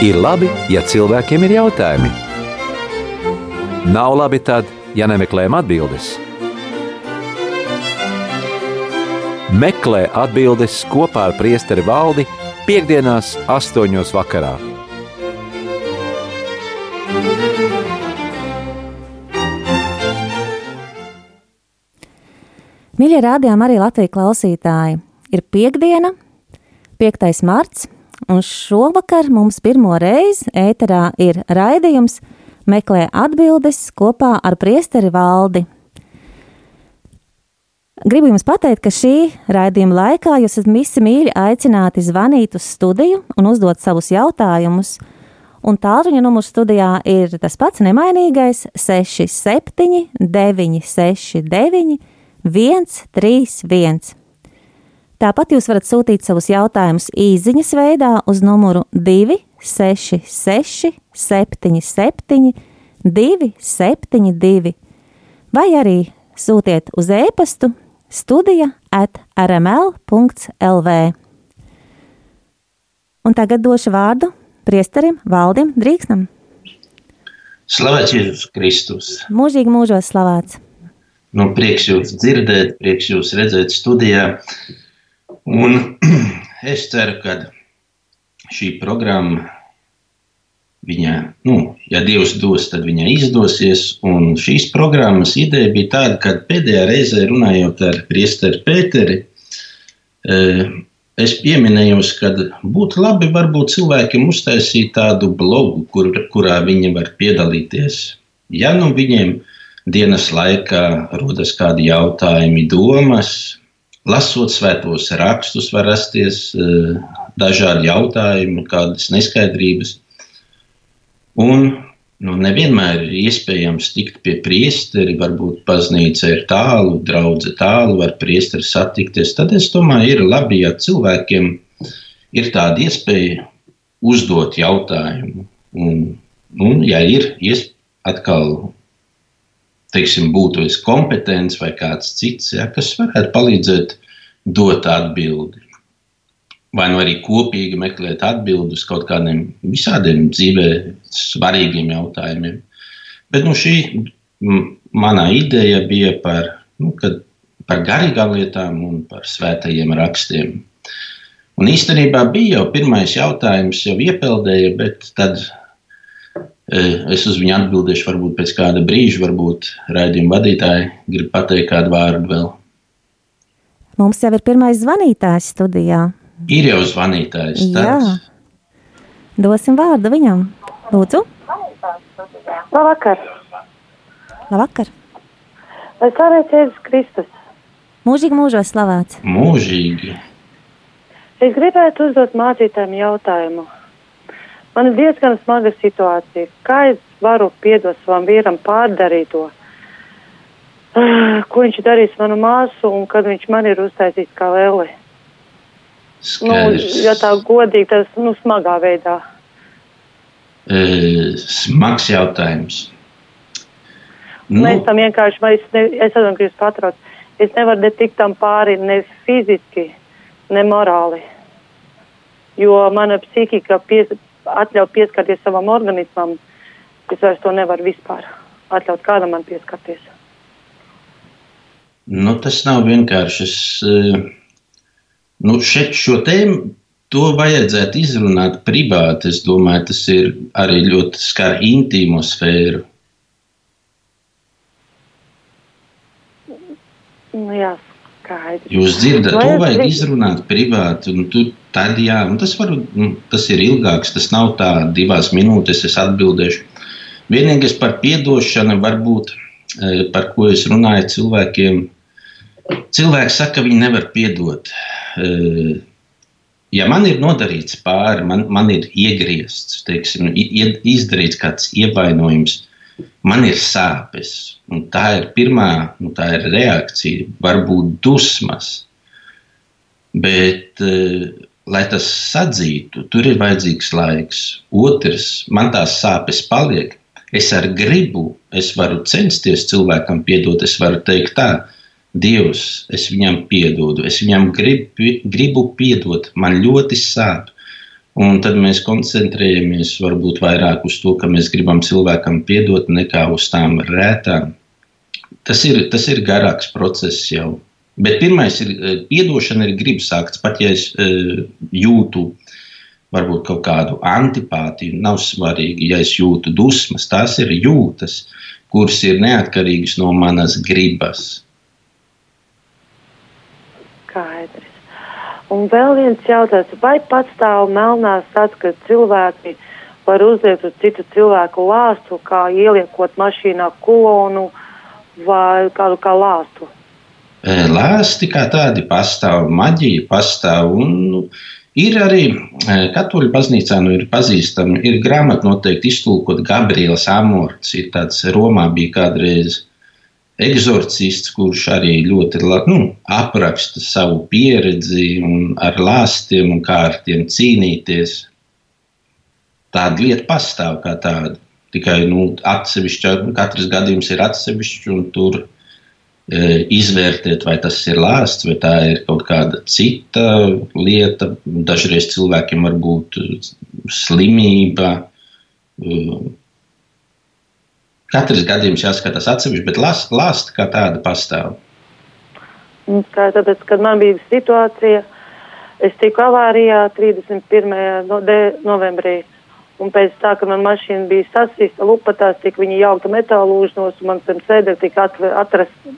Ir labi, ja cilvēkiem ir jautājumi. Nav labi tad, ja nemeklējam atbildes. Meklē atbildes kopā ar priesteri valdi piekdienās, astoņos vakarā. Mīļie rādījumi arī Latvijas klausītāji. Ir piekdiena, 5. marts, un šovakar mums pirmo reizi ēterā ir raidījums Meklē atbildes kopā ar priesteri valdi. Gribu jums pateikt, ka šī raidījuma laikā jūs esat visi mīļi aicināti zvanīt uz studiju un uzdot savus jautājumus. Un tālruņa numurs studijā ir tas pats nemainīgais - 67, 969, 131. Tāpat jūs varat sūtīt savus jautājumus īsiņas veidā uz numuru 266, 77, 272, vai arī sūtiet uz e-pastu studija at rml.lv. Un tagad došu vārdu priesterim Valdim Drīksnam. Slavēts Jēzus Kristus! Mūžīgi mūžos slavēts! Nu, prieks jūs dzirdēt, prieks jūs redzēt studijā. Un es ceru, ka šī programma, viņa, nu, ja Dievs dos, tad viņa izdosies. Un šīs programmas ideja bija tāda, ka pēdējā reizē runājot ar priesteri Pēteri, eh, es pieminēju, ka būtu labi varbūt cilvēkiem uztaisīt tādu blogu, kur, kurā viņi var piedalīties. Ja nu viņiem dienas laikā rodas kādi jautājumi, domas. Lasot svētos rakstus, var rasties uh, dažādi jautājumi, kādas neskaidrības. Un nu, nevienmēr ir iespējams tikt pie priesteri, varbūt baznīca ir tālu, draudzene tālu, var priesteri satikties. Tad es domāju, ir labi, ja cilvēkiem ir tāda iespēja uzdot jautājumu. Un, un ja ir iespēja atkal teiksim, būtu es kompetents vai kāds cits, ja, kas varētu palīdzēt dot atbildi. Vai nu arī kopīgi meklēt atbildus uz kaut kādiem visādiem dzīvē svarīgiem jautājumiem. Bet nu, šī mana ideja bija par, nu, par garīgām lietām un par svētajiem rakstiem. Un īstenībā bija jau pirmais jautājums, jau iepeldēja, bet tad Es uz viņu atbildēšu varbūt pēc kāda brīža, varbūt raidījuma vadītāji grib pateikt kādu vārdu vēl. Mums jau ir pirmais zvanītājs studijā. Ir jau zvanītājs. Jā. Dosim vārdu viņam. Lūdzu. Labvakar. Labvakar. Lai slavēts Jēzus Kristus. Mūžīgi mūžos slavēts. Mūžīgi. Es gribētu uzdot mācītājiem jautājumu. Man ir diezgan smaga situācija. Kā es varu piedot savam vīram pārdarīto? Uh, ko viņš darīs manu māsu un kad viņš man ir uztaisījis kā lēli? Nu, ja tā godīgi, tas nu, smagā veidā. E, smags jautājums. Nu. Mēs tam vienkārši, es, ne, es ka jūs patrauc, es nevaru ne tikt tam pāri ne fiziski, ne morāli. Jo mana psihika pies, atļaut pieskarties savam organismam, es vairs to nevaru vispār atļaut kādam man pieskarties. Nu, tas nav vienkārši. Es, eh, nu, šeit šo tēmu to vajadzētu izrunāt privāti. Es domāju, tas ir arī ļoti skar intīmo sfēru. Nu, jā, skaidrs. Jūs dzirdat, to vajag izrunāt privāti. Tu, tad, jā, tas, var, tas ir ilgāks. Tas nav tā, divās minūtes es atbildēšu. Vienīgais par atdošanu, varbūt e, par ko es runāju cilvēkiem. Cilvēki saka, ka viņi nevar piedot. E, ja man ir nodarīts pāri, man, man ir iegriezts, teiksim, izdarīts kāds ievainojums, man ir sāpes. Tā ir pirmā nu, tā ir reakcija, varbūt dusmas. Bet, eh, lai tas sadzītu, tur ir vajadzīgs laiks. Otrs, man tās sāpes paliek. Es ar gribu, es varu censties cilvēkam piedot, es varu teikt tā, Dievs, es viņam piedodu, es viņam grib, gribu piedot, man ļoti sāp. Un tad mēs koncentrējamies varbūt vairāk uz to, ka mēs gribam cilvēkam piedot, nekā uz tām rētām. Tas ir, tas ir garāks process jau. Bet pirmais ir atdošana, ir gribas akts. Pat ja es uh, jūtu varbūt kaut kādu antipātiju, nav svarīgi, ja es jūtu dusmas, tās ir jūtas, kuras ir neatkarīgas no manas gribas. Skaidrs. Un vēl viens jautājums, vai pastāv melnās tāds, ka cilvēki var uzliekt uz citu cilvēku lāstu, kā ieliekot mašīnā kolonu vai kādu kā lāstu? Lāsti kā tādi pastāv, maģija pastāv. Un, nu, ir arī katoļu baznīcā, nu, ir pazīstama, ir grāmata noteikti iztulkot Gabriels Amorts. Ir tāds Romā bija kādreiz eksorcists, kurš arī ļoti nu, apraksta savu pieredzi ar lāstiem un kā ar tiem cīnīties. Tāda lieta pastāv kā tāda. Tikai nu, atsevišķi, katrs gadījums ir atsevišķs, un tur e, izvērtēt, vai tas ir lāsts, vai tā ir kaut kāda cita lieta. Dažreiz cilvēkiem var būt slimība, e, Katrs gadījums jāskatās atsevišķi, bet lāsta kā tāda pastāv. Kā tāpēc, kad man bija situācija, es tiku avārijā 31. No novembrī. Un pēc tam, kad man mašīna bija sasīsta lupatās, tika viņa jaukta metālu užnos, un man zem sēdē tika atrasts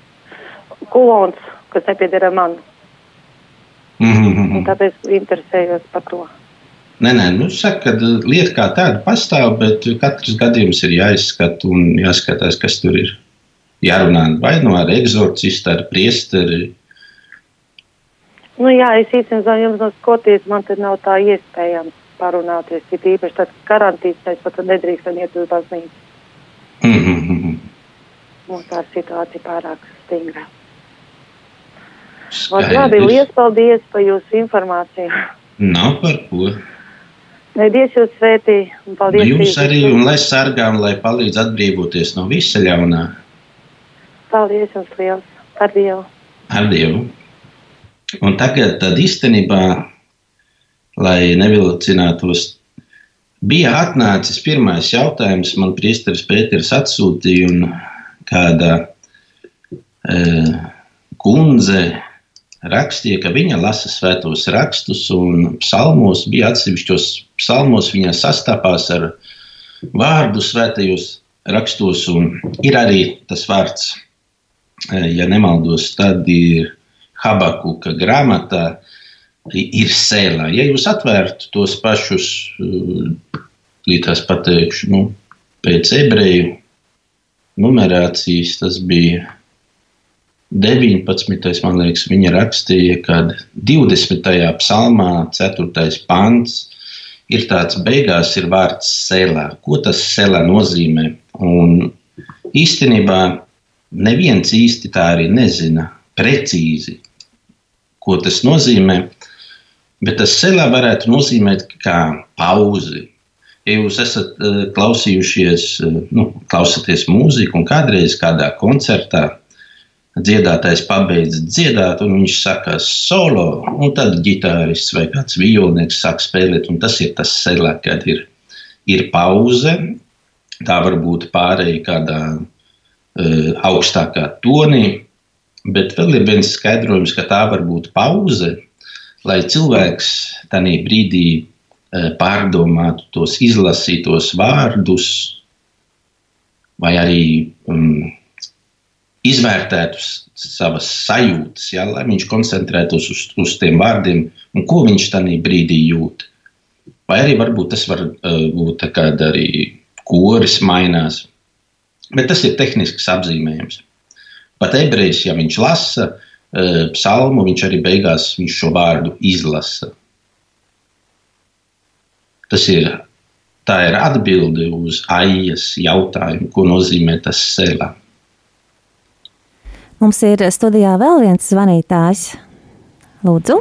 kulons, kas nepiedara man. Mm -hmm. Un tāpēc interesējos par to. Nē, nē, nu, saka, ka lieta kā tāda pastāv, bet katrs gadījums ir jāizskata un jāskatās, kas tur ir. Jārunā vai nu ar eksorcistu, ar priesteri. Nu, jā, es īstenībā jums no Skotijas man te nav tā iespējams parunāties. Ir īpaši tāds karantīns, mēs pat nedrīkstam iet uz baznīcu. Mm -hmm. Mums tā situācija pārāk stingra. Labi, liels paldies par jūsu informāciju. Nav par ko. Lai Dievs jūs svētī. Paldies. Nu, jums arī, un lai sargā un lai palīdz atbrīvoties no visa ļaunā. Paldies jums liels. Ar Dievu. Ar Dievu. Un tagad tad īstenībā, lai nevilcinātos, bija atnācis pirmais jautājums, man priesteris Pēters atsūtīja, un kāda e, kundze rakstīja, ka viņa lasa svētos rakstus, un psalmos bija atsevišķos psalmos, viņa sastapās ar vārdu svētajos rakstos, un ir arī tas vārds, e, ja nemaldos, tad ir Habakuka grāmatā, ir sēlā. Ja jūs atvērtu tos pašus, e, līdzās pateikšu, nu, pēc ebreju numerācijas, tas bija 19. man liekas, viņa rakstīja, ka 20. psalmā, 4. pants, ir tāds beigās ir vārds selā. Ko tas selā nozīmē? Un īstenībā neviens īsti tā arī nezina precīzi, ko tas nozīmē. Bet tas selā varētu nozīmēt kā pauzi. Ja jūs esat uh, klausījušies, uh, nu, klausāties mūziku un kādreiz kādā koncertā, dziedātājs pabeidz dziedāt, un viņš saka solo, un tad ģitārists vai kāds violnieks sāk spēlēt, un tas ir tas selā, kad ir, ir pauze, tā var būt pārēja kādā uh, augstākā tonī, bet vēl ir viens skaidrojums, ka tā var būt pauze, lai cilvēks tajā brīdī uh, pārdomātu tos izlasītos vārdus, vai arī um, izvērtētu savas sajūtas, ja, lai viņš koncentrētos uz, uz tiem vārdiem un ko viņš tajā brīdī jūt. Vai arī varbūt tas var uh, būt kad arī koris mainās. Bet tas ir tehnisks apzīmējums. Pat ebrejs, ja viņš lasa uh, psalmu, viņš arī beigās viņš šo vārdu izlasa. Tas ir, tā ir atbilde uz aijas jautājumu, ko nozīmē tas sēlā. Mums ir studijā vēl viens zvanītājs. Lūdzu.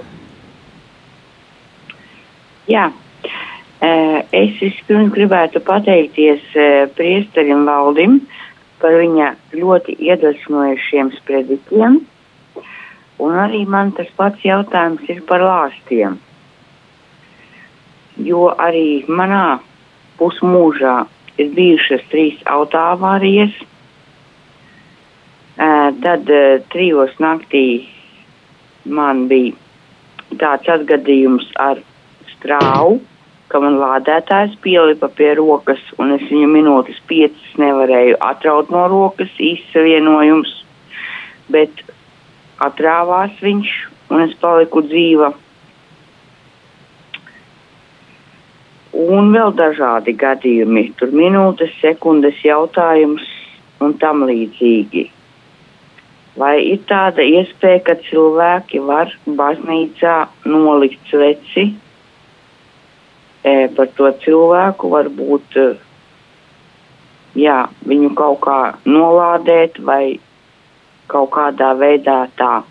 Jā, es vispirms gribētu pateikties priesterim Valdim par viņa ļoti iedvesmojušiem sprediķiem. Un arī man tas pats jautājums ir par lāstiem. jo arī manā pusmūžā ir bijušas trīs autoavārijas. Tad trijos naktī man bija tāds atgadījums ar strāvu, ka man lādētājs pielipa pie rokas, un es viņu minūtes piecas nevarēju atraut no rokas, izsavienojums, bet atrāvās viņš, un es paliku dzīva. Un vēl dažādi gadījumi, tur minūtes, sekundes jautājums un tam līdzīgi. Vai ir tāda iespēja, ka cilvēki var baznīcā nolikt sveci e, par to cilvēku, varbūt e, jā, viņu kaut kā nolādēt vai kaut kādā veidā tā.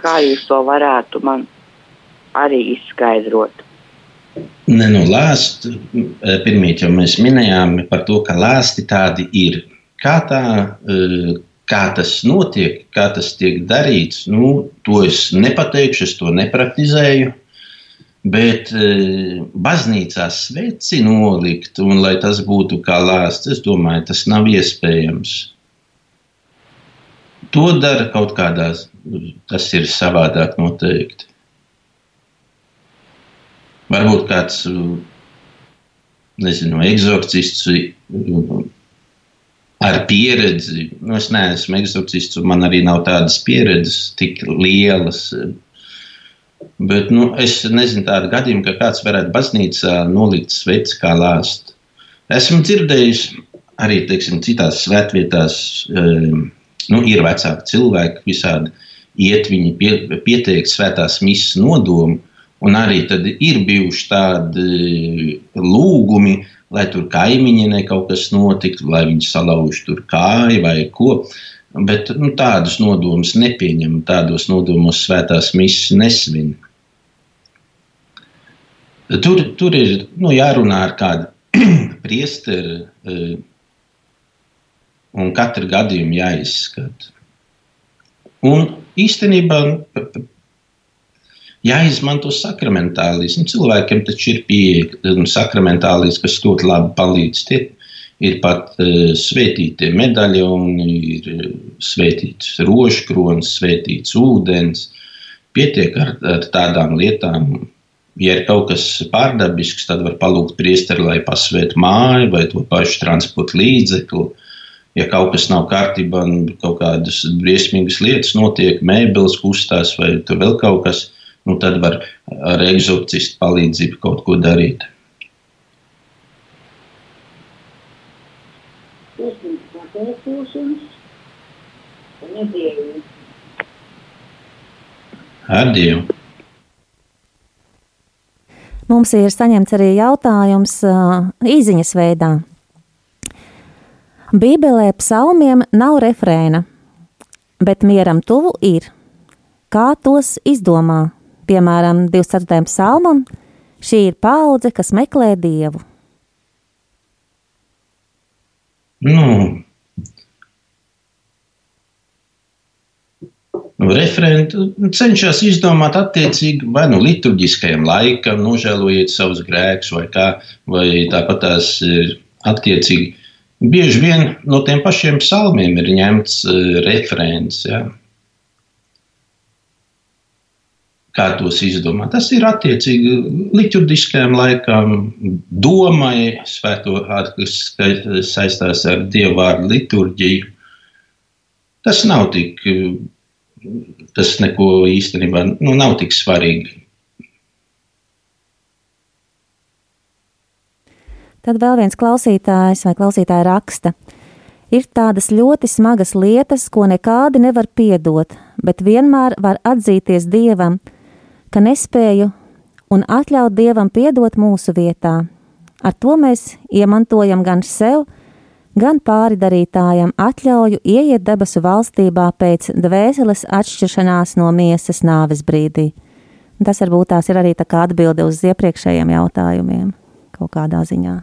Kā jūs to varētu man arī izskaidrot? Ne, nu, lāst, pirmie jau mēs minējām par to, ka lāsti tādi ir. Kā tā, kā tas notiek, kā tas tiek darīts, nu, to es nepateikšu, es to nepraktizēju. Bet e, baznīcā sveci nolikt, un lai tas būtu kā lāsts, es domāju, tas nav iespējams. To dara kaut kādās, tas ir savādāk noteikti. Varbūt kāds, nezinu, eksorcists ar pieredzi. Nu, es neesmu eksorcists, un man arī nav tādas pieredzes tik lielas. Bet nu, es nezinu tādu gadījumu, ka kāds varētu baznīcā nolikt sveci kā lāst. Esmu dzirdējis arī teiksim, citās svētvietās, nu, ir vecāki cilvēki, visādi iet viņi pie, pieteikt svētās misijas nodomu, un arī ir bijuši tādi lūgumi, lai tur kaimiņienei kaut kas notiktu, lai viņi salauž tur kāju vai ko. Bet nu, tādus nodomus nepieņem, tādos nodomos svētās misijas nesvin. Tur, tur ir nu, jārunā ar kādu priesteri, e, un katru gadījumu jāizskata. Un īstenībā jāizmanto sakramentālismu. Cilvēkiem taču ir pieeja nu, sakramentālisms, kas ļoti labi palīdz. Tie ir pat uh, svētītie medaļoni, ir e, svētīts rožkrons, svētīts ūdens. Pietiek ar, ar tādām lietām. Ja ir kaut kas pārdabisks, tad var palūgt priesteri, lai pasvētu māju vai to pašu transporta līdzekli. Ja kaut kas nav kārtībā, kaut kādas briesmīgas lietas notiek, mēbeles kustās vai vēl kaut kas, nu, tad var ar eksorcistu palīdzību kaut ko darīt. Ar Dievu! Mums ir saņemts arī jautājums uh, īsiņas veidā. Bībelē psalmiem nav refrēna, bet mieram tuvu ir. Kā tos izdomā? Piemēram, 24. psalmam, šī ir paudze, kas meklē dievu. Nu, referenti cenšas izdomāt attiecīgi vai nu liturģiskajam laikam, nožēlojiet savus grēkus, vai, kā, vai tāpat tās attiecīgi. Bieži vien no tiem pašiem psalmiem ir ņemts uh, referents. Ja kā tos izdomāt. Tas ir attiecīgi liturģiskajam laikam, domai, svēto, kas saistās ar dievu vārdu liturģiju. Tas nav tik, tas neko īstenībā nu, nav tik svarīgi. Tad vēl viens klausītājs vai klausītāja raksta. Ir tādas ļoti smagas lietas, ko nekādi nevar piedot, bet vienmēr var atzīties Dievam, ka nespēju un atļaut Dievam piedot mūsu vietā. Ar to mēs iemantojam gan sev, gan pāridarītājam atļauju ieiet debesu valstībā pēc dvēseles atšķiršanās no miesas nāves brīdī. Tas varbūt tās ir arī tā kā atbilde uz iepriekšējiem jautājumiem kaut kādā ziņā.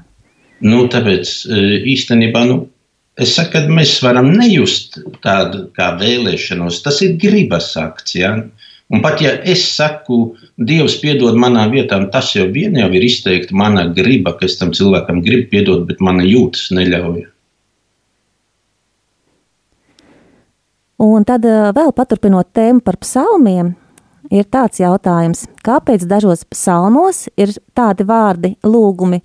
Nu, tāpēc e, īstenībā nu, es saku, ka mēs varam nejust tādu kā vēlēšanos. Tas ir gribas akts. Ja? Un pat ja es saku, Dievs piedod manā vietā, tas jau vien jau ir izteikti mana griba, ka es tam cilvēkam gribu piedot, bet mana jūtas neļauj. Un tad eh, vēl paturpinot tēmu par psalmiem, ir tāds jautājums, kāpēc dažos psalmos ir tādi vārdi lūgumi,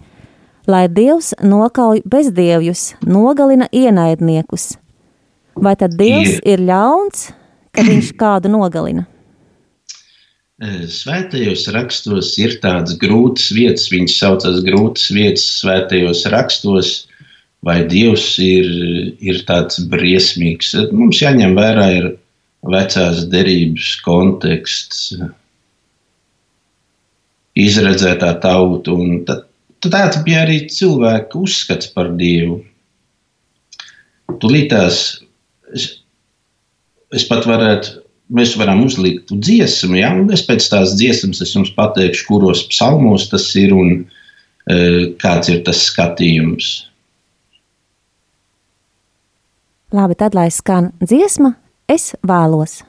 lai Dievs nokauj bezdievjus, nogalina ienaidniekus? Vai tad Dievs ir, ir ļauns, ka viņš kādu nogalina? Svētajos rakstos ir tādas grūtas vietas, viņas saucas grūtas vietas svētajos rakstos, vai Dievs ir, ir tāds briesmīgs. Mums jāņem vērā ir vecās derības konteksts, izredzētā tauta, un tad, tāds bija arī cilvēku uzskats par Dievu. Tūlītās es, es pat varētu mēs varam uzlikt dziesmu, ja? un es pēc tās dziesmas es jums pateikšu, kuros psalmos tas ir un e, kāds ir tas skatījums. Labi, tad lai skan dziesma, es vēlos.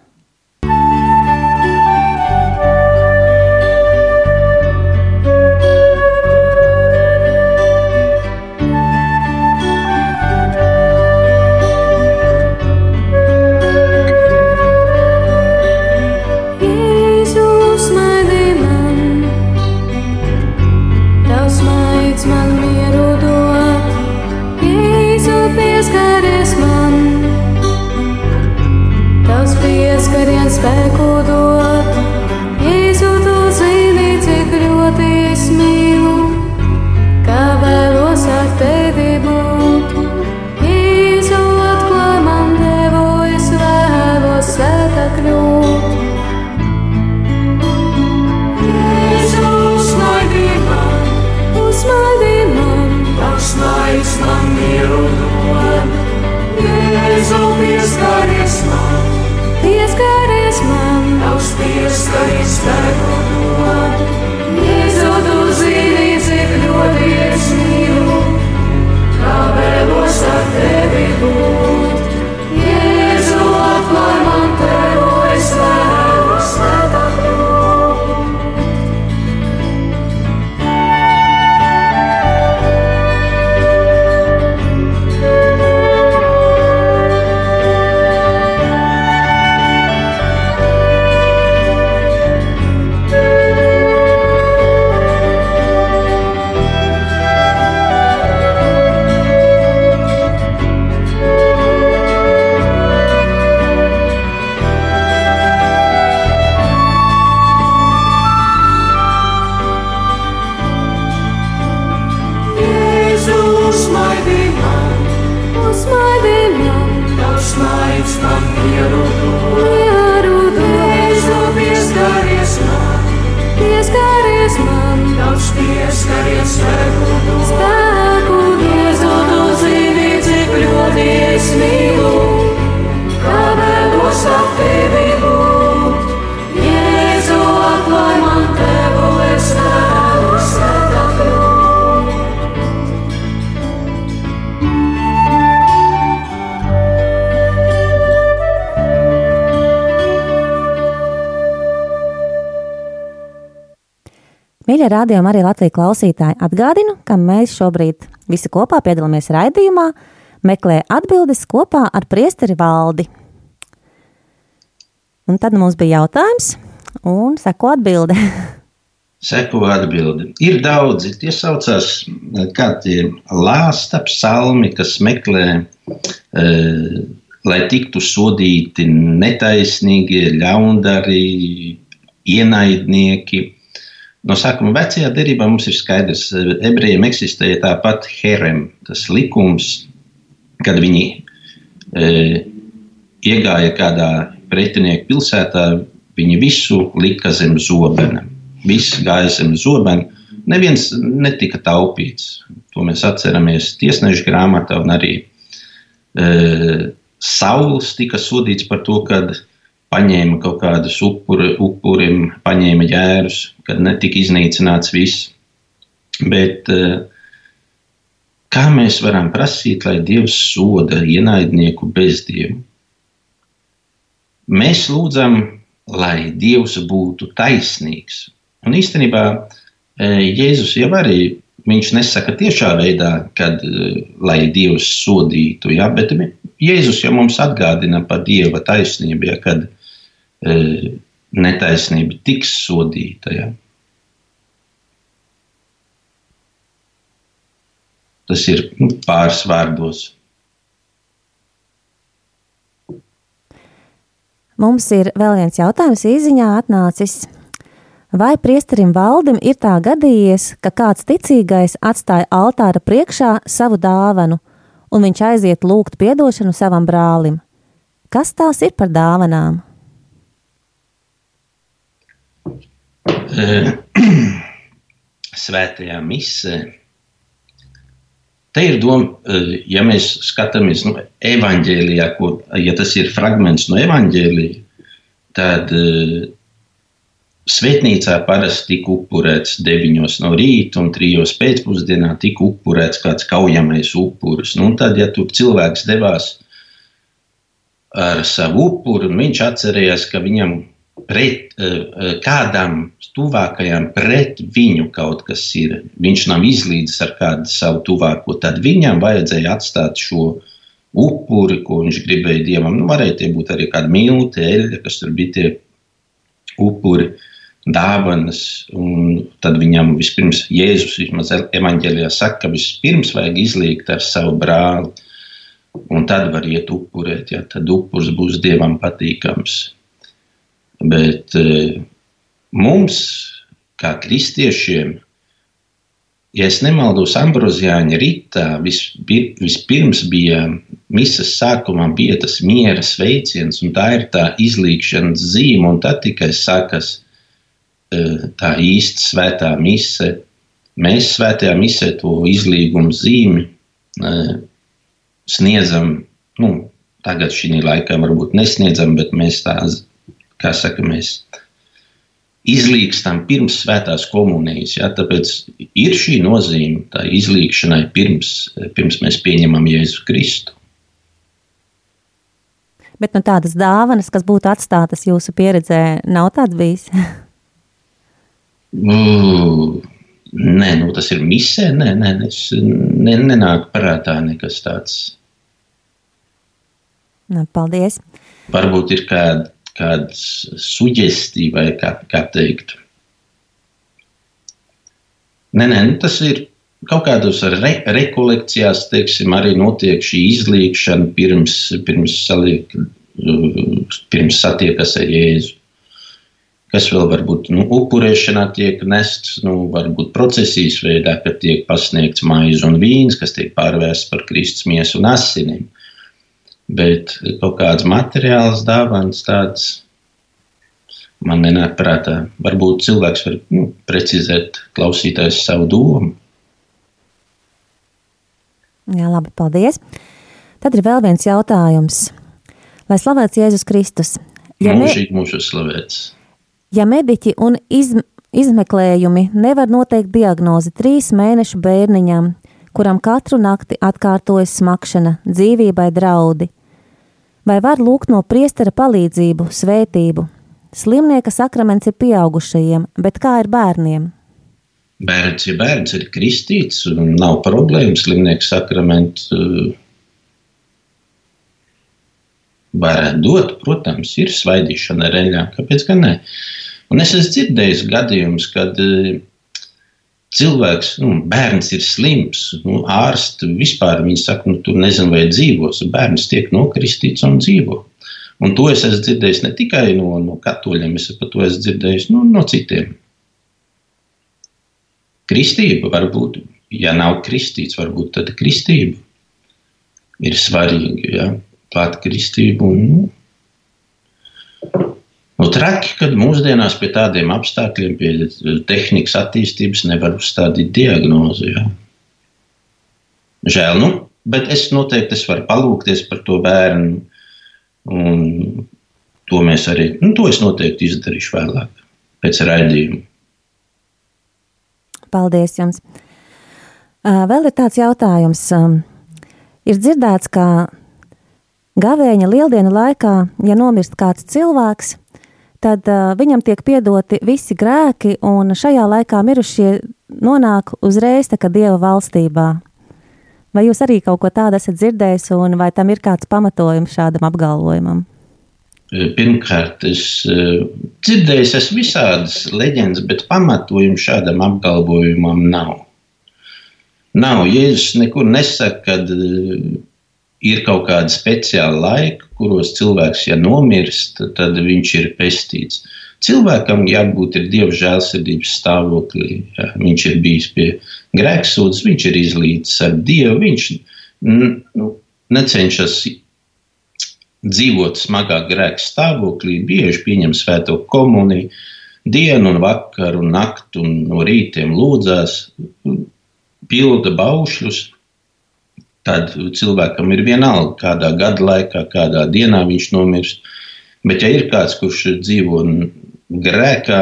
Mīļie rādījumi arī Latvijas klausītāji atgādinu, ka mēs šobrīd visi kopā piedalāmies raidījumā, meklē atbildes kopā ar priesteri valdi. Un tad mums bija jautājums, un seko atbilde. Seko atbildi. Ir daudzi, tie saucās, kā tie lāsta psalmi, kas meklē, e, lai tiktu sodīti netaisnīgie, ļaundari, ienaidnieki. No sākuma vecajā derībā mums ir skaidrs, ka ebrejiem eksistēja tāpat herem, tas likums, kad viņi e, iegāja kādā pretinieku pilsētā, viņi visu lika zem zobena. Viss gāja zem zobena. Neviens netika taupīts. To mēs atceramies tiesneša grāmatā, un arī e, Sauls tika sodīts par to, ka paņēma kaut kādus upuri, upurim, paņēma jērus, kad netika iznīcināts viss. Bet eh, kā mēs varam prasīt, lai Dievs soda ienaidnieku bezdievu? Mēs lūdzam lai Dievs būtu taisnīgs. Un īstenībā Jēzus jau arī viņš nesaka tiešā veidā, kad lai Dievs sodītu, ja, bet Jēzus jau mums atgādina par Dieva taisnību, ja, kad netaisnība tiks sodīta. Ja. Tas ir nu, pāris vārdos. Mums ir vēl viens jautājums īsiņā atnācis. Vai priesterim valdim ir tā gadījies, ka kāds ticīgais atstāja altāra priekšā savu dāvanu, un viņš aiziet lūgt atdošanu savam brālim? Kas tās ir par dāvanām? Svētajā misē Te ir doma, eh, ja mēs skatāmies nu, evanģēlijā, ko, ja tas ir fragments no evanģēlija, tad uh, svētnīcā parasti tika upurēts 9 no rīta un 3 pēcpusdienā tika upurēts kāds kaujamais upuris. Nu, tad, ja tur cilvēks devās ar savu upuru, un viņš atcerējās, ka viņam pret eh, eh, kādam tuvākajam pret viņu kaut kas ir. Viņš nav izlīdzis ar kādu savu tuvāko, tad viņam vajadzēja atstāt šo upuri, ko viņš gribēja dievam. Nu, varēja tie būt arī kādi milti, eļļa, kas tur bija tie upuri, dāvanas. Un tad viņam vispirms Jēzus vismaz evaņģēlijā saka, ka vispirms vajag izlīgt ar savu brāli. Un tad var iet upurēt, ja tad upurs būs dievam patīkams. Bet e, mums, kā kristiešiem, ja es nemaldos, Ambrozijāņa rītā vispirms bija misas sākumā bija tas miera sveiciens, un tā ir tā izlīkšanas zīme, un tad tikai sākas e, tā īsta svētā mise. Mēs svētajā misē to izlīgumu zīmi e, sniedzam, nu, tagad šī laikā varbūt nesniedzam, bet mēs tā kā saka, mēs izlīkstam pirms svētās komunijas. Ja? Tāpēc ir šī nozīme tā izlīkšanai pirms, pirms mēs pieņemam Jēzu Kristu. Bet nu, tādas dāvanas, kas būtu atstātas jūsu pieredzē, nav tāds bijis? uh, nē, nu, tas ir misē. Nē, nē, es, ne, nenāk prātā nekas tāds. Nu, paldies. Varbūt ir kāda kāda suģestija, vai kā, kā teikt. Nē, nē, nu tas ir kaut kādos re, rekolekcijās, teiksim, arī notiek šī izlīkšana pirms, pirms, saliek, pirms satiekas ar Jēzu. Kas vēl varbūt nu, upurēšanā tiek nests, nu, varbūt procesijas veidā, kad tiek pasniegts maize un vīns, kas tiek pārvērsts par Kristus miesu un asinīm. Bet kaut kādas materiālas dāvanas tādas man nenāk prātā. Varbūt cilvēks var nu, precizēt klausītājs savu domu. Jā, labi, paldies. Tad ir vēl viens jautājums. Lai slavēts Jēzus Kristus. Ja Mūžīgi mūžu slavēts. Ja mediķi un iz, izmeklējumi nevar noteikt diagnozi trīs mēnešu bērniņam, kuram katru nakti atkārtojas smakšana, dzīvībai draudi, vai var lūgt no priestera palīdzību, svētību? Slimnieka sakraments ir pieaugušajiem, bet kā ir bērniem? Bērns, ja bērns ir kristīts, nav problēmu. Slimnieka sakramentu uh, varētu dot, protams, ir svaidīšana ar eļļām. Kāpēc gan ne? Un es esmu dzirdējis gadījumus, kad uh, cilvēks, nu, bērns ir slims, nu, ārsti vispār viņi saka, nu, tur nezinu, vai dzīvos. Bērns tiek nokristīts un dzīvo. Un to es esmu dzirdējis ne tikai no, no katoļiem, es par to esmu dzirdējis nu, no citiem. Kristība var būt, ja nav kristīts, varbūt tad kristība ir svarīga. Ja? Klāt kristību un nu, Nu, traki, kad mūsdienās pie tādiem apstākļiem, pie tehnikas attīstības, nevar uzstādīt diagnozi. Ja? Žēl, nu, bet es noteikti es varu palūkties par to bērnu. Un to mēs arī, nu, to es noteikti izdarīšu vēlāk, pēc raidījuma. Paldies jums! Vēl ir tāds jautājums. Ir dzirdēts, ka gavēņa lieldienu laikā, ja nomirst kāds cilvēks, tad uh, viņam tiek piedoti visi grēki, un šajā laikā mirušie nonāk uzreiz tā kā dieva valstībā. Vai jūs arī kaut ko tādu esat dzirdējis, un vai tam ir kāds pamatojums šādam apgalvojumam? Pirmkārt, es uh, dzirdēju, es visādas leģendas, bet pamatojumu šādam apgalvojumam nav. Nav. Jēzus nekur nesaka, ka uh, ir kaut kāda speciāla laika, kuros cilvēks, ja nomirst, tad viņš ir pestīts. Cilvēkam jābūt dieva žēlsirdības stāvoklī. Ja. Viņš ir bijis pie grēksūdzes, viņš ir izlīdzis ar dievu. Viņš nu, necenšas dzīvot smagā grēka stāvoklī, bieži pieņem svēto komuniju, dienu un vakaru un nakti un no rītiem lūdzās, pilda baušļus. Tad cilvēkam ir vienalga, kādā gada laikā, kādā dienā viņš nomirst. Bet, ja ir kāds, kurš dzīvo grēkā,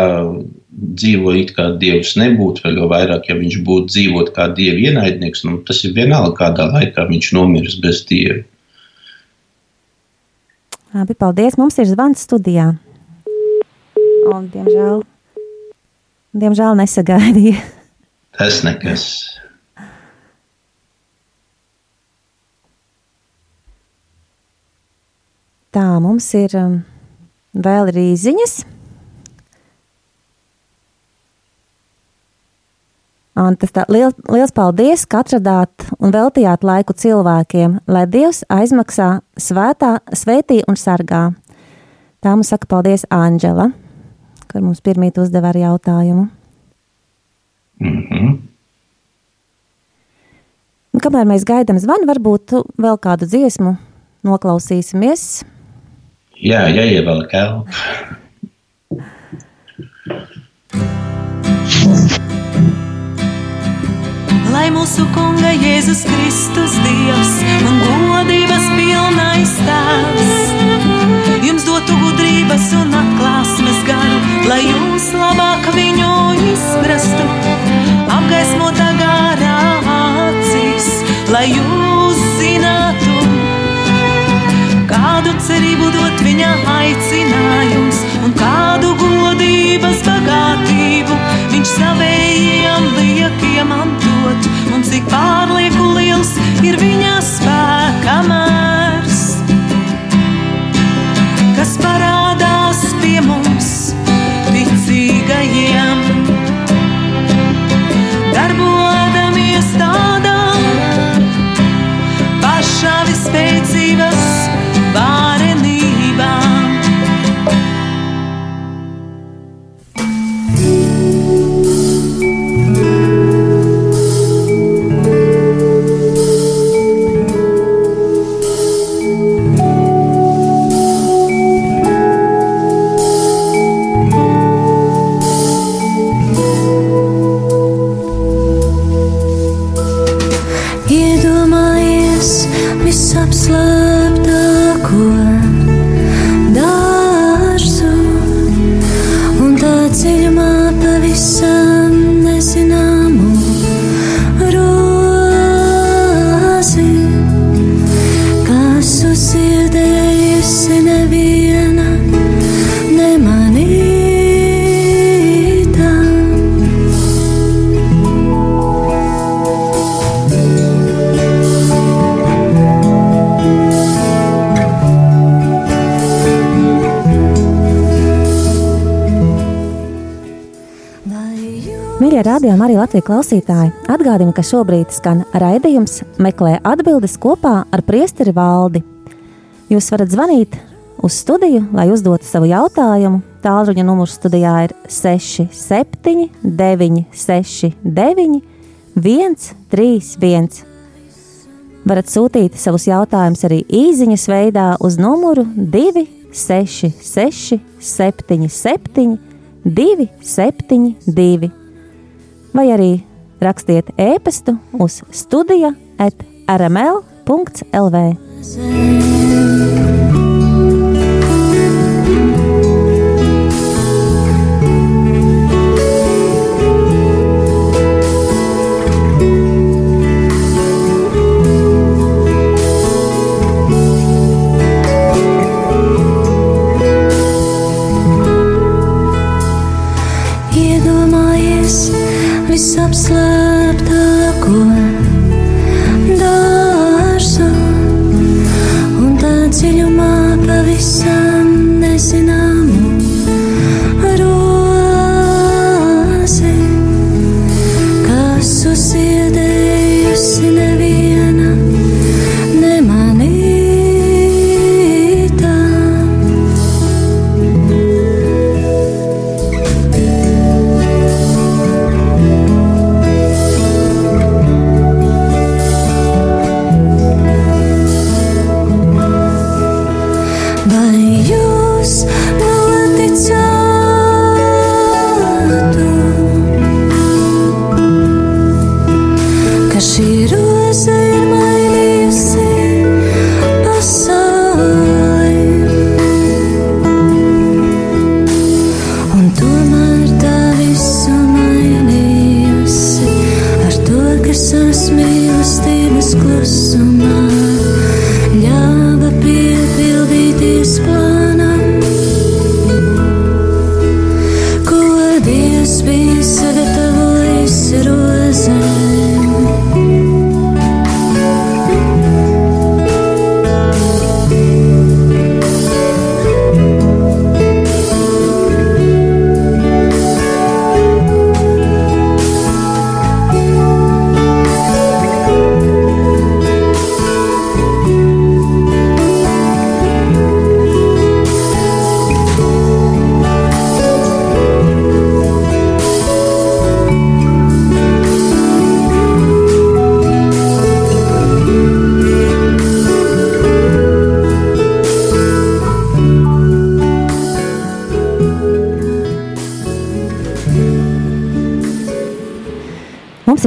dzīvo it kā dievs nebūtu, vēl jau vairāk, ja viņš būtu dzīvot kā dieva ienaidnieks, nu, tas ir vienalga, kādā laikā viņš nomirs bez dieva. Labi, paldies. Mums ir zvans studijā. Un, diemžēl, diemžēl nesagaidīja. Tas nekas. Tā, mums ir um, vēl rīziņas. Un tas tā, liels, liels paldies, ka atradāt un veltījāt laiku cilvēkiem, lai Dievs aizmaksā svētā, svētī un sargā. Tā mums saka paldies Āņģela, kur mums pirmīt uzdeva ar jautājumu. Mm -hmm. Kamēr mēs gaidām zvanu, varbūt vēl kādu dziesmu noklausīsimies. Jā, jāievelk elpa. lai mūsu kunga Jēzus Kristus Dievs un godības pilnais tēvs. Jums dotu gudrības un atklāsmes garu, lai jūs labāk viņu izprastu, apgaismota garā acīs, lai jūs cerību dot viņa aicinājums un kādu godības bagātību. Viņš savējiem liekiem mantu dot, un cik pārlieku liels ir viņa spēka mērs, Latvijas klausītāji atgādina, ka šobrīd skan raidījums meklē atbildes kopā ar priesteri valdi. Jūs varat zvanīt uz studiju, lai uzdotu savu jautājumu. Tālruņa numurs studijā ir 67, 969, 131. Varat sūtīt savus jautājumus arī īsiņas veidā uz numuru 266, 77, 272 vai arī rakstiet e-pastu uz studija at rml.lv. some slow whisper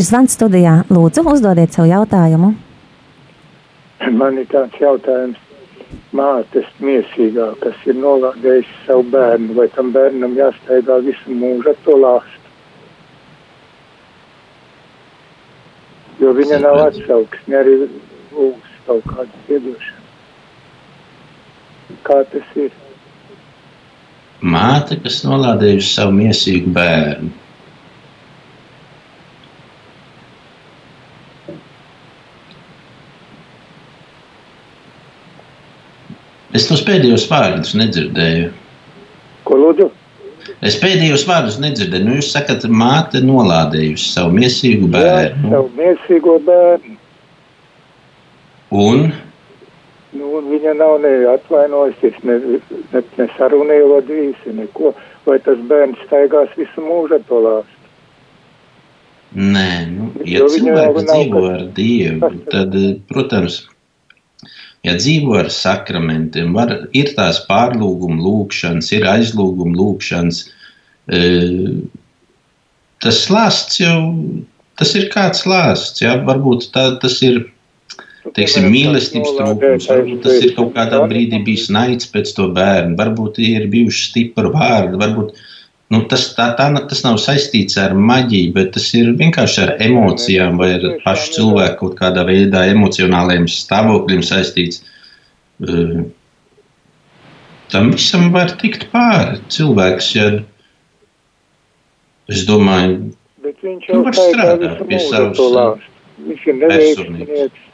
ir zvans studijā. Lūdzu, uzdodiet savu jautājumu. Man ir tāds jautājums, mātes miesīgā, kas ir nolādējis savu bērnu, vai tam bērnam jāstaigā visu mūžu ar to lāstu? Jo viņa nav atsauksme, arī lūgs kaut kādu piedošanu. Kā tas ir? Māte, kas nolādējusi savu miesīgu bērnu. Es tos pēdējos vārdus nedzirdēju. Ko lūdzu? Es pēdējos vārdus nedzirdēju. Nu, jūs sakat, māte nolādējusi savu Jā, bērnu. savu miesīgo bērnu. Un Nu, viņa nav ne atvainojusies, ne, ne, ne sarunē vadījusi, neko. Vai tas bērns staigās visu mūžu to lāstu? Nē, nu, ja cilvēks dzīvo ar Dievu, tad, protams, ja dzīvo ar sakramentiem, var, ir tās pārlūguma lūkšanas, ir aizlūguma lūkšanas. eh, Tas slāsts jau, tas ir kāds slāsts, jā, varbūt tā, tas ir, teiksim, mīlestības trūkums, varbūt tas ir kaut kādā brīdī bijis naids pēc to bērnu, varbūt ir bijuši stipri vārdi, varbūt nu, tas, tā, tā, tas nav saistīts ar maģiju, bet tas ir vienkārši ar emocijām vai ar pašu cilvēku kaut kādā veidā emocionāliem stāvokļiem saistīts. Eh, Tam visam var tikt pāri. Cilvēks, ja es domāju, Bet viņš Nu, jau var strādāt pie savas. Viņš ir neveiksminieks.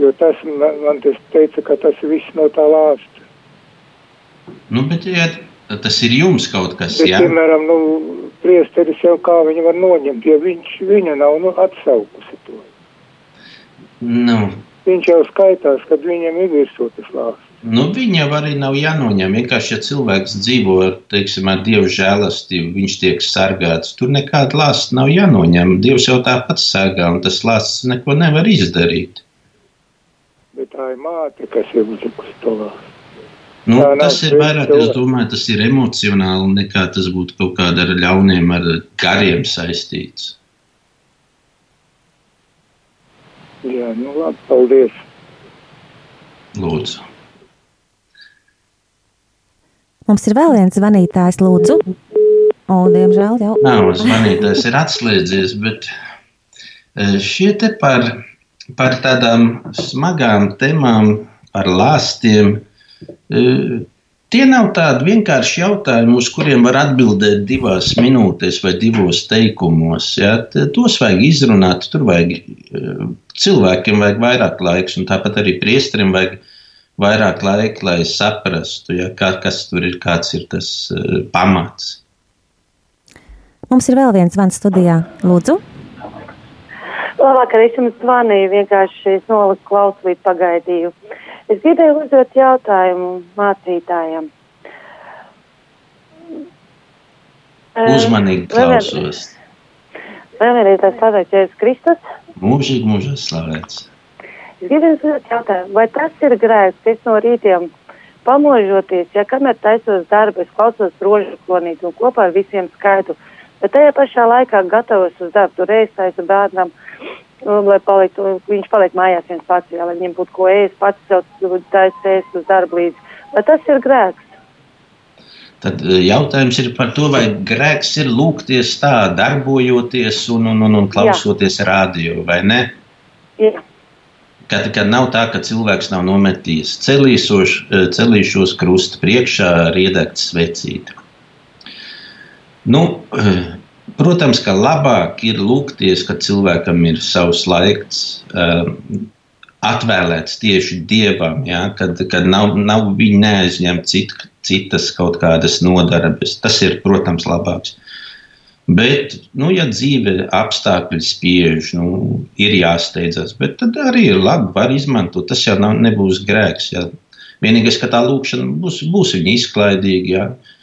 Jo tas man, man tas teica, ka tas viss no tā lāsta. nu, bet ja tas ir jums kaut kas, Bet, jā, piemēram, nu, priesteris jau kā viņu var noņemt, ja viņš, viņa nav nu, atsaukusi to. nu, Viņš jau skaitās, kad viņam ir virsū tas lāsts. Nu, viņa arī nav jānoņem. Vienkārši, ja cilvēks dzīvo teiksim, ar dievu žēlastību, viņš tiek sargāts. Tur nekāda lāsta nav jānoņem. Dievs jau tāpat sargā, un tas lāsts neko nevar izdarīt. Bet tā ir māte, kas ir uzlikusi to lāstu. Nu, nav tas ir vairāk, es domāju, tas ir emocionāli, nekā tas būtu kaut kāda ar ļauniem, ar gariem saistīts. Jā, nu labi, paldies. Lūdzu. Mums ir vēl viens zvanītājs, lūdzu. O, diemžēl jau. Nav zvanītājs, ir atslēdzies, bet eh, šie te par, par tādām smagām temām, par lāstiem, tie nav tādi vienkārši jautājumi, uz kuriem var atbildēt divās minūtēs vai divos teikumos. Ja? Tos vajag izrunāt, tur vajag cilvēkiem vajag vairāk laiks, un tāpat arī priesterim vajag vairāk laika, lai saprastu, ja? kā, kas tur ir, kāds ir tas uh, pamats. Mums ir vēl viens zvans studijā. Lūdzu! Labvakar, es jums zvanīju, vienkārši es noliku klausulīt pagaidīju. Es gribēju uzdot jautājumu mācītājam. Uzmanīgi klausos. Vēlreiz tas slavēts Jēzus Kristus. Mūžīgi mūžīgi slavēts. Es gribēju uzdot jautājumu, vai tas ir grēks, ka es no rītiem pamožoties, ja kamēr taisos darbu, es klausos rožu klonīt un kopā ar visiem skaitu, bet tajā pašā laikā gatavos uz darbu, tur ēst taisu bērnam, lai paliktu, viņš paliek mājās viens pats, jā, lai viņam būtu ko ēst, pats sev taisa ēst uz darbu līdzi. Vai tas ir grēks? Tad eh, jautājums ir par to, vai grēks ir lūgties tā, darbojoties un, un, un, un klausoties Jā. radio, vai ne? Jā. Kad, kad nav tā, ka cilvēks nav nometījis celīšos, eh, celīšos krusta priekšā riedekts svecīt. Nu, eh, protams, ka labāk ir lūgties, kad cilvēkam ir savs laiks atvēlēts tieši dievam, ja, kad, kad nav, nav viņa neaizņemta cit, citas kaut kādas nodarbes. Tas ir, protams, labāks. Bet, nu, ja dzīve apstākļi spiež, nu, ir jāsteidzas, bet tad arī ir labi, var izmantot. Tas jau nav, nebūs grēks. Ja. Vienīgais, ka tā lūkšana būs, būs viņa izklaidīga. Ja.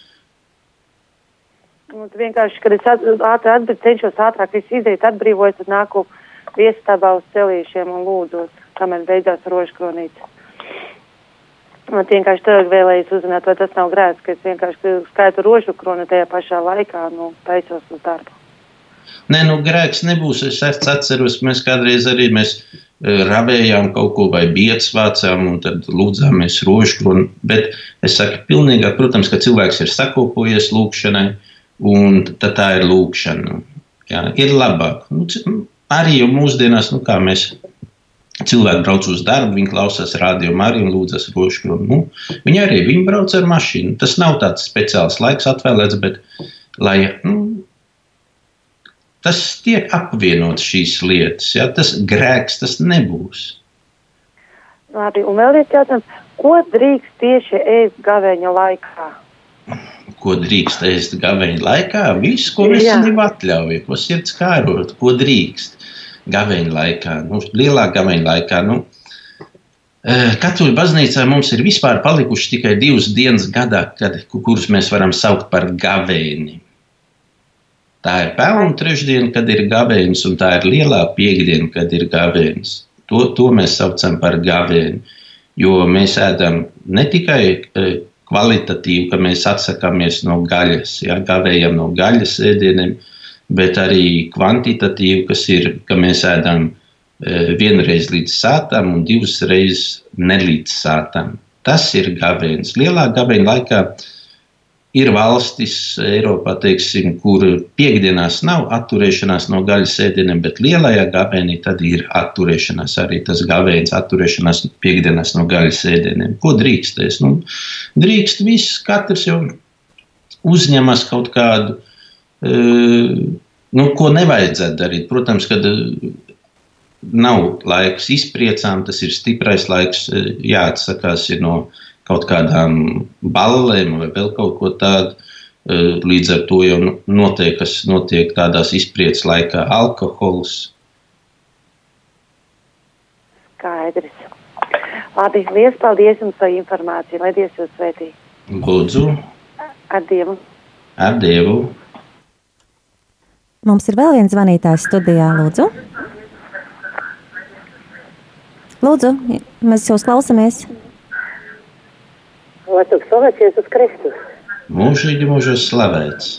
Un vienkārši, kad es ātri atbildēju, cenšos ātrāk izdarīt, atbrīvojot, tad nāku viestabā uz celīšiem un lūdzot kamēr beidzās rožkronīte. Man vienkārši tagad vēlējos uzzināt, vai tas nav grēks, ka es vienkārši skaitu rožu kroni tajā pašā laikā, nu, taisos uz darbu. Nē, nu, grēks nebūs. Es atceros, mēs kādreiz arī mēs uh, ravējām kaut ko vai biedz vācām un tad lūdzāmies rožu kroni. Bet es saku, pilnīgāk, protams, ka cilvēks ir sakopojies lūkšanai un tad tā ir lūkšana. Jā, ir labāk. Nu, arī jau mūsdienās, nu, kā mēs Cilvēki brauc uz darbu, viņi klausās radio arī un lūdzas rožu. Nu, viņi arī viņi brauc ar mašīnu. Tas nav tāds speciāls laiks atvēlēts, bet lai, nu, tas tiek apvienots šīs lietas. Ja? Tas grēks tas nebūs. Labi, un vēl viens jautājums. Ko drīkst tieši ēst gaveņa laikā? Ko drīkst ēst gaveņa laikā? Visu, ko veselība atļauj, ko sirds kārot, ko drīkst gaveņa laikā, nu, lielā gaveņa laikā. Nu, eh, Katoļu baznīcā mums ir vispār palikuši tikai divas dienas gadā, kad, kuras mēs varam saukt par gavēni. Tā ir pelnu trešdiena, kad ir gavēnis, un tā ir lielā piekdiena, kad ir gavēnis. To, to mēs saucam par gavēni. Jo mēs ēdam ne tikai kvalitatīvi, ka mēs atsakāmies no gaļas, ja gavējam no gaļas ēdieniem, bet arī kvantitatīvi, kas ir, ka mēs ēdam e, vienreiz līdz sātam un divas reizes nelīdz sātam. Tas ir gavēnis. Lielā gavēņa laikā ir valstis Eiropā, teiksim, kur piekdienās nav atturēšanās no gaļas ēdieniem, bet lielajā gavēnī tad ir atturēšanās arī tas gavēns, atturēšanās piekdienās no gaļas ēdieniem. Ko drīkstēs? Nu, drīkst viss, katrs jau uzņemas kaut kādu nu, ko nevajadzētu darīt. Protams, kad nav laiks izpriecām, tas ir stiprais laiks, jāatsakās no kaut kādām ballēm vai vēl kaut ko tādu. Līdz ar to jau notiek, kas notiek tādās izpriecas laikā, alkohols. Skaidrs. Labi, liels paldies jums par informāciju. Lai Dievs jūs svētī. Lūdzu. Ar Dievu. Ar Dievu. Mums ir vēl viens zvanītājs studijā, Lūdzu. Lūdzu, mēs jūs klausāmies. Lai tu slavēts Jēzus Kristus. Mūžīgi mūžos slavēts.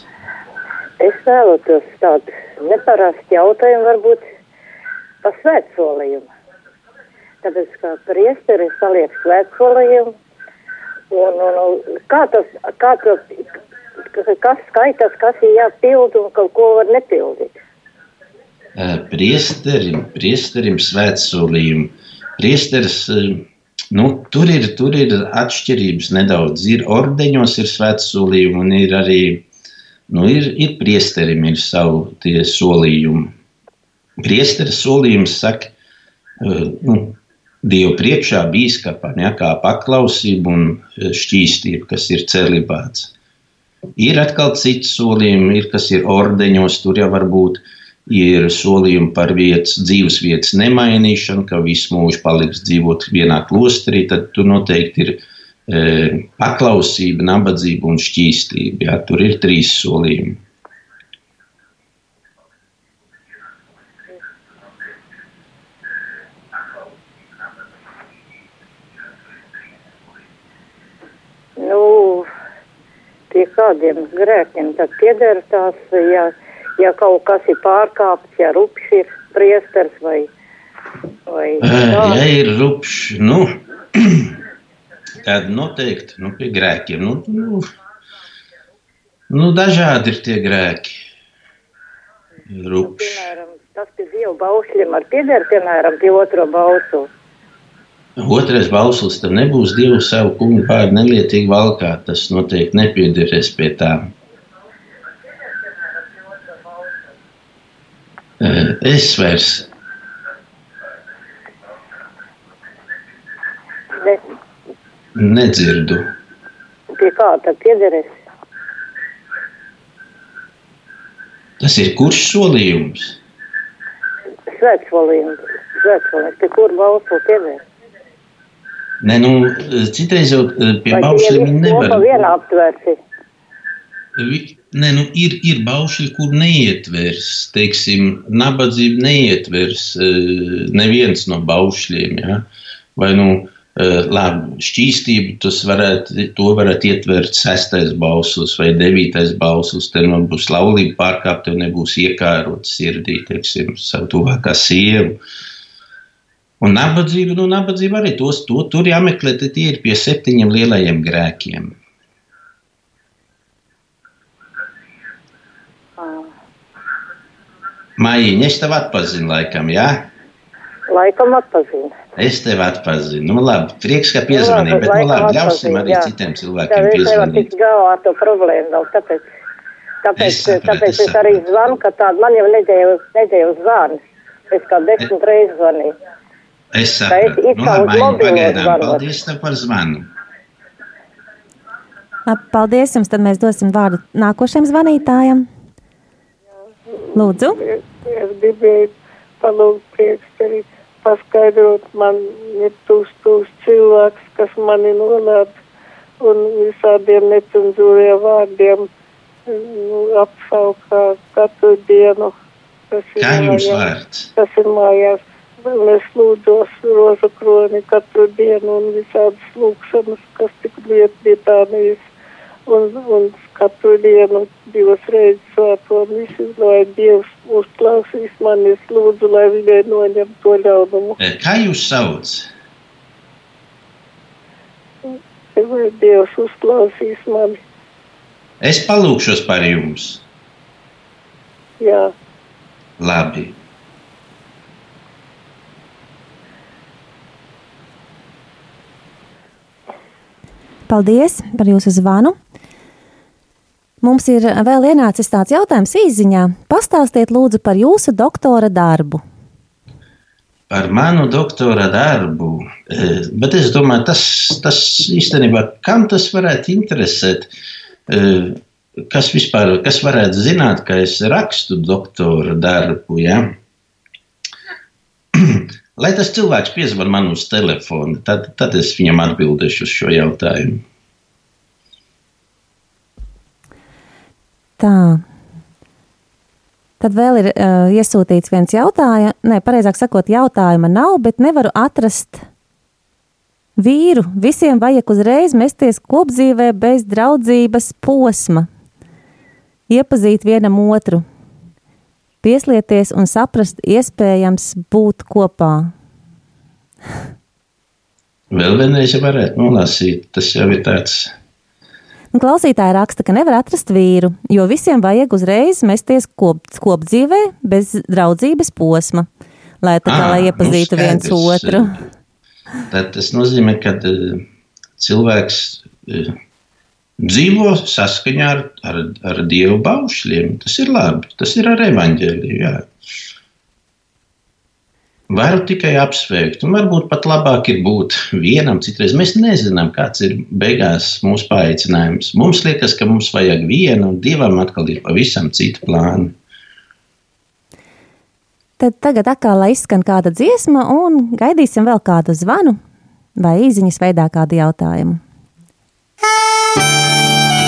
Es vēlētos tādu neparastu jautājumu, varbūt par svētsolījumu. Tāpēc, kā priesteris saliek svētsolījumu, un, un, un kā tas, kā tas, kas skaitās, kas ir jāpild un kaut ko var nepildīt. Priesterim, priesterim svētsolījumu. Priesteris Nu, tur, ir, tur ir atšķirības nedaudz. Ir ordeņos, ir svētsolījumi, un ir arī nu, ir, ir priesterim ir savu tie solījumi. Priesteris solījums saka, uh, nu, Dievu priekšā bīskapam, ja, kā paklausība un šķīstība, kas ir celibāts. Ir atkal cits solījumi, ir, kas ir ordeņos, tur jau var būt ir solījumi par vietas, dzīves vietas nemainīšanu, ka visu mūžu paliks dzīvot vienā klosterī, tad tur noteikti ir e, paklausība, nabadzība un šķīstība. Ja? Tur ir trīs solījumi. Nu, pie kādiem grēkiem tad pieder tās, ja, ja kaut kas ir pārkāpts, ja rupšs ir priesters vai, vai tā. Ja ir rupšs, nu, tad noteikti nu, pie grēkiem. Nu, nu, nu, dažādi ir tie grēki. Rupšs. Piemēram, tas pie dievu baušļiem ar pieder, piemēram, pie otro bausu. Otrais bauslis tam nebūs Dievu savu kungu pāri nelietīgi valkāt. Tas noteikti nepiederēs pie tā. Es vairs Ne, nedzirdu. pie kā tad piederēs? Tas ir kurš solījums? Svētsolījums. Svētsolījums. Pie kur bausu piederēs? Nē, nu, citreiz jau eh, pie Vai tie visi nevar. kopā vienā aptvērsi? Vi- Nē, nu, ir, ir baušļi, kur neietvers, teiksim, nabadzība neietvers eh, neviens no baušļiem. Ja? Vai, nu, eh, labi, šķīstību tas varētu, to varētu ietvert sestais bauslis vai devītais bauslis. Te man būs laulība pārkāpta, tev nebūs iekārot sirdī, teiksim, savu tuvākā sievu. Un nabadzība, nu, nabadzība arī tos, to, tur jāmeklē, te tie ir pie septiņiem lielajiem grēkiem. Mājiņa, es tevi atpazinu, laikam, jā? Laikam atpazina. Es tevi atpazinu. Nu, labi, prieks, ka piezvanīji, bet, nu, labi, ļausim atpazinu, arī jā. citiem cilvēkiem nevar piezvanīt. tikt galā ar to problēmu vēl, tāpēc, tāpēc, Es sapratu, tāpēc es es arī zvanu, ka tādu man jau nedēļu, nedēļu zvanis. Es kā desmit reizes zvanīju. Es es it Nu, labi, mobilo pagaidām. zvanu. Paldies tev par zvanu. Paldies jums, tad mēs dosim vārdu nākošajam zvanītājam. Lūdzu, Es gribēju palūgt priekšsteri paskaidrot, man ir tūs cilvēks, kas mani nolēd un visādiem necenzūriem vārdiem nu, apsaukā katru dienu. Tas ir mājās. Tas ir mājās. Es lūdzos roza kroni katru dienu un visādas lūkšanas, kas tik liet Britānijas. Un, un katru dienu divas reizes svēto visi, lai Dievs uzklausīs mani. Es lūdzu, lai viņai noņem to ļaunumu. Eh, Kā jūs sauc? Lai Dievs uzklausīs mani. Es palūkšos par jums. Jā. Labi. paldies par jūsu zvanu. Mums ir vēl ienācis tāds jautājums īsiņā. Pastāstiet lūdzu par jūsu doktora darbu. Par manu doktora darbu, eh, bet es domāju, tas, tas īstenībā, kam tas varētu interesēt? Eh, Kas vispār, kas varētu zināt, ka es rakstu doktora darbu? Ja? Lai tas cilvēks piezvan man uz telefona, tad, tad es viņam atbildēšu uz šo jautājumu. Tā. Tad vēl ir uh, iesūtīts viens jautājums, ne, pareizāk sakot, jautājuma nav, bet nevaru atrast vīru. Visiem vajag uzreiz mesties kopdzīvē bez draudzības posma, iepazīt vienam otru, pieslieties un saprast, iespējams būt kopā. Vēl vienreiz, ja varētu nolasīt, tas jau ir tāds. Un klausītāji raksta, ka nevar atrast vīru, jo visiem vajag uzreiz mesties kop, kopdzīvē bez draudzības posma, lai tā kā Ā, lai nu iepazītu viens skaidrs. otru. tad tas nozīmē, ka uh, cilvēks uh, dzīvo saskaņā ar, ar, ar dievu baušļiem. Tas ir labi, tas ir ar evaņģēliju. Jā. Varu tikai apsveikt, un varbūt pat labāk ir būt vienam. Citreiz mēs nezinām, kāds ir beigās mūsu paaicinājums. Mums liekas, ka mums vajag vienu, un divam atkal ir pavisam cita plāna. Tad tagad atkal lai izskan kāda dziesma, un gaidīsim vēl kādu zvanu vai īsiņas veidā kādu jautājumu. Kungs,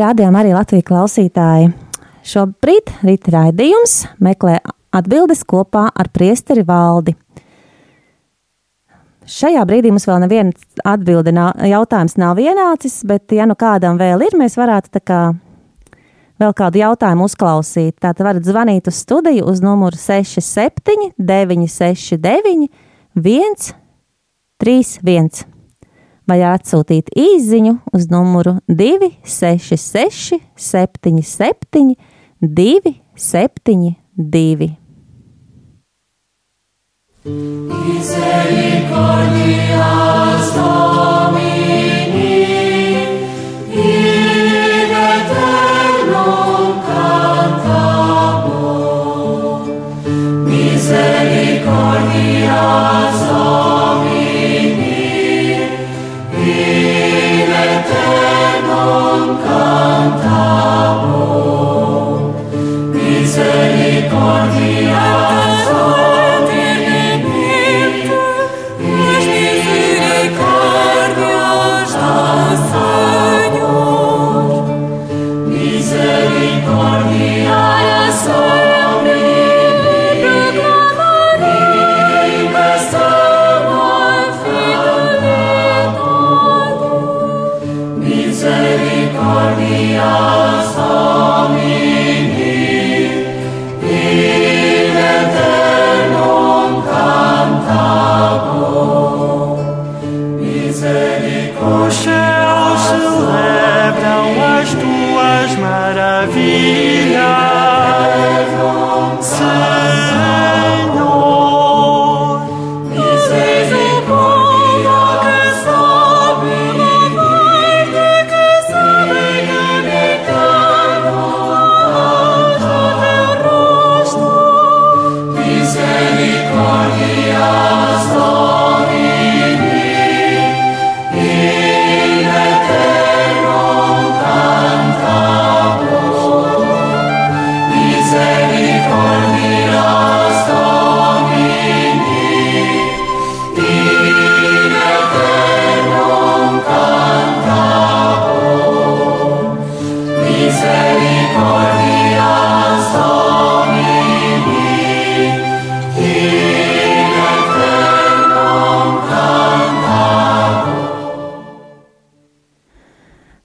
Rādījumi arī Latvijas klausītāji. Šobrīd rīta raidījums meklē atbildes kopā ar priesteri valdi. Šajā brīdī mums vēl neviena atbilde, nav, jautājums nav ienācis, bet, ja nu kādam vēl ir, mēs varētu tā kā vēl kādu jautājumu uzklausīt. Tātad varat zvanīt uz studiju uz numuru 67 969 131 vai atsūtīt īsiņu uz numuru 266 77 272. Misericordias Domini. Misericordias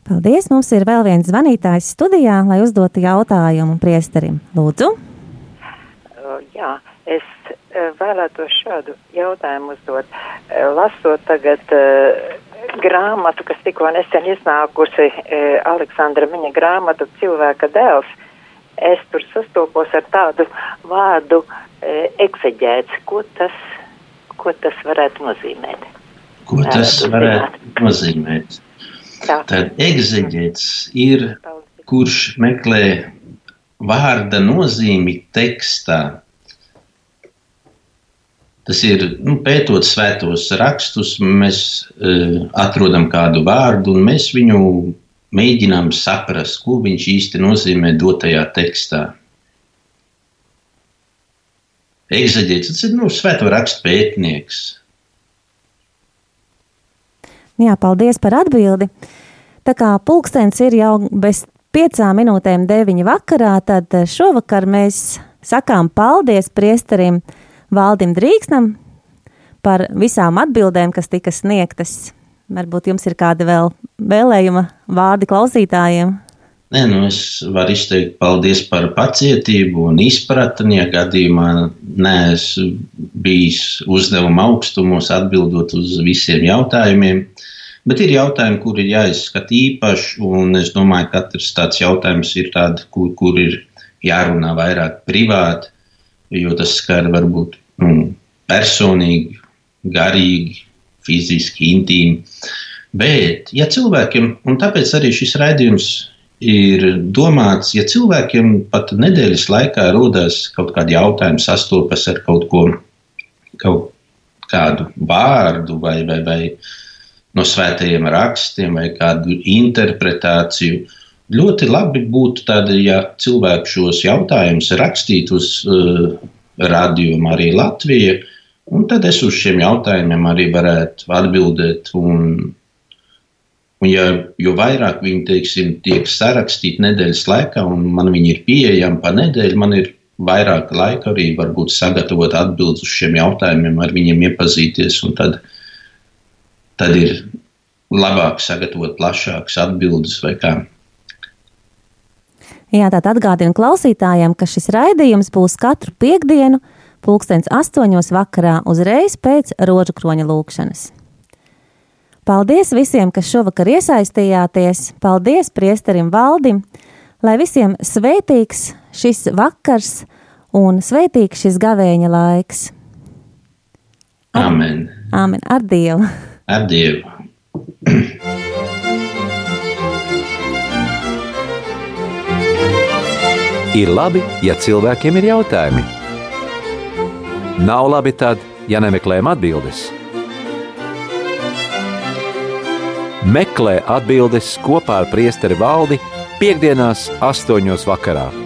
Paldies! Mums ir vēl viens zvanītājs studijā, lai uzdotu jautājumu priesterim. Lūdzu! Uh, Jā, es uh, vēlētos šādu jautājumu uzdot. Uh, Lasot tagad uh, grāmatu, kas tikko nesen iznākusi, uh, Aleksandra viņa grāmatu Cilvēka dēls, es tur sastopos ar tādu vārdu uh, ekseģēts. Ko tas, ko tas varētu nozīmēt? Ko tas varētu nozīmēt? Tad egzeģēts ir, kurš meklē vārda nozīmi tekstā. Tas ir nu, pētot svētos rakstus, mēs uh, atrodam kādu vārdu un mēs viņu mēģinām saprast, ko viņš īsti nozīmē dotajā tekstā. Egzeģēts tas ir nu, svēto rakstu pētnieks. Jā, paldies par atbildi. Tā kā pulkstenis ir jau bez piecām minūtēm deviņi vakarā, tad šovakar mēs sakām paldies priesterim Valdim Drīksnam par visām atbildēm, kas tika sniegtas. Varbūt jums ir kādi vēl vēlējuma vārdi klausītājiem. Nē, nu es varu izteikt paldies par pacietību un izpratni. Ja gadījumā neesmu bijis uzdevuma augstumos atbildot uz visiem jautājumiem, bet ir jautājumi, kur ir jāizskata īpaši, un es domāju, ka katrs tāds jautājums ir tāds, kur, kur ir jārunā vairāk privāti, jo tas skar varbūt nu, personīgi, garīgi, fiziski, intīmi. Bet, ja cilvēkiem, un tāpēc arī šis raidījums ir domāts, ja cilvēkiem pat nedēļas laikā rodas kaut kādi jautājumi, sastopas ar kaut ko, kaut kādu vārdu vai, vai, vai no svētajiem rakstiem vai kādu interpretāciju. Ļoti labi būtu tad, ja cilvēki šos jautājumus rakstītu uz uh, radiomu arī Latviju, un tad es uz šiem jautājumiem arī varētu atbildēt. Un, un ja, jo vairāk viņi teiksim, tiek sarakstīti nedēļas laikā, un man viņi ir pieejami pa nedēļu, man ir vairāk laika arī varbūt sagatavot atbildes uz šiem jautājumiem, ar viņiem iepazīties, tad, tad ir labāk sagatavot plašākas atbildes vai kā. Jā, tātad atgādinu klausītājiem, ka šis raidījums būs katru piekdienu, pulkstens astoņos vakarā, uzreiz pēc rožu kroņa lūkšanas. Paldies visiem, kas šovakar iesaistījāties! Paldies priesterim Valdim! Lai visiem svētīgs šis vakars un svētīgs šis gavēņa laiks! Amen. Āmen. Ar Dievu! Ar Dievu! Ir labi, ja cilvēkiem ir jautājumi. Nav labi tad, ja nemeklējam atbildes. Meklē atbildes kopā ar priesteri valdi piekdienās, astoņos vakarā.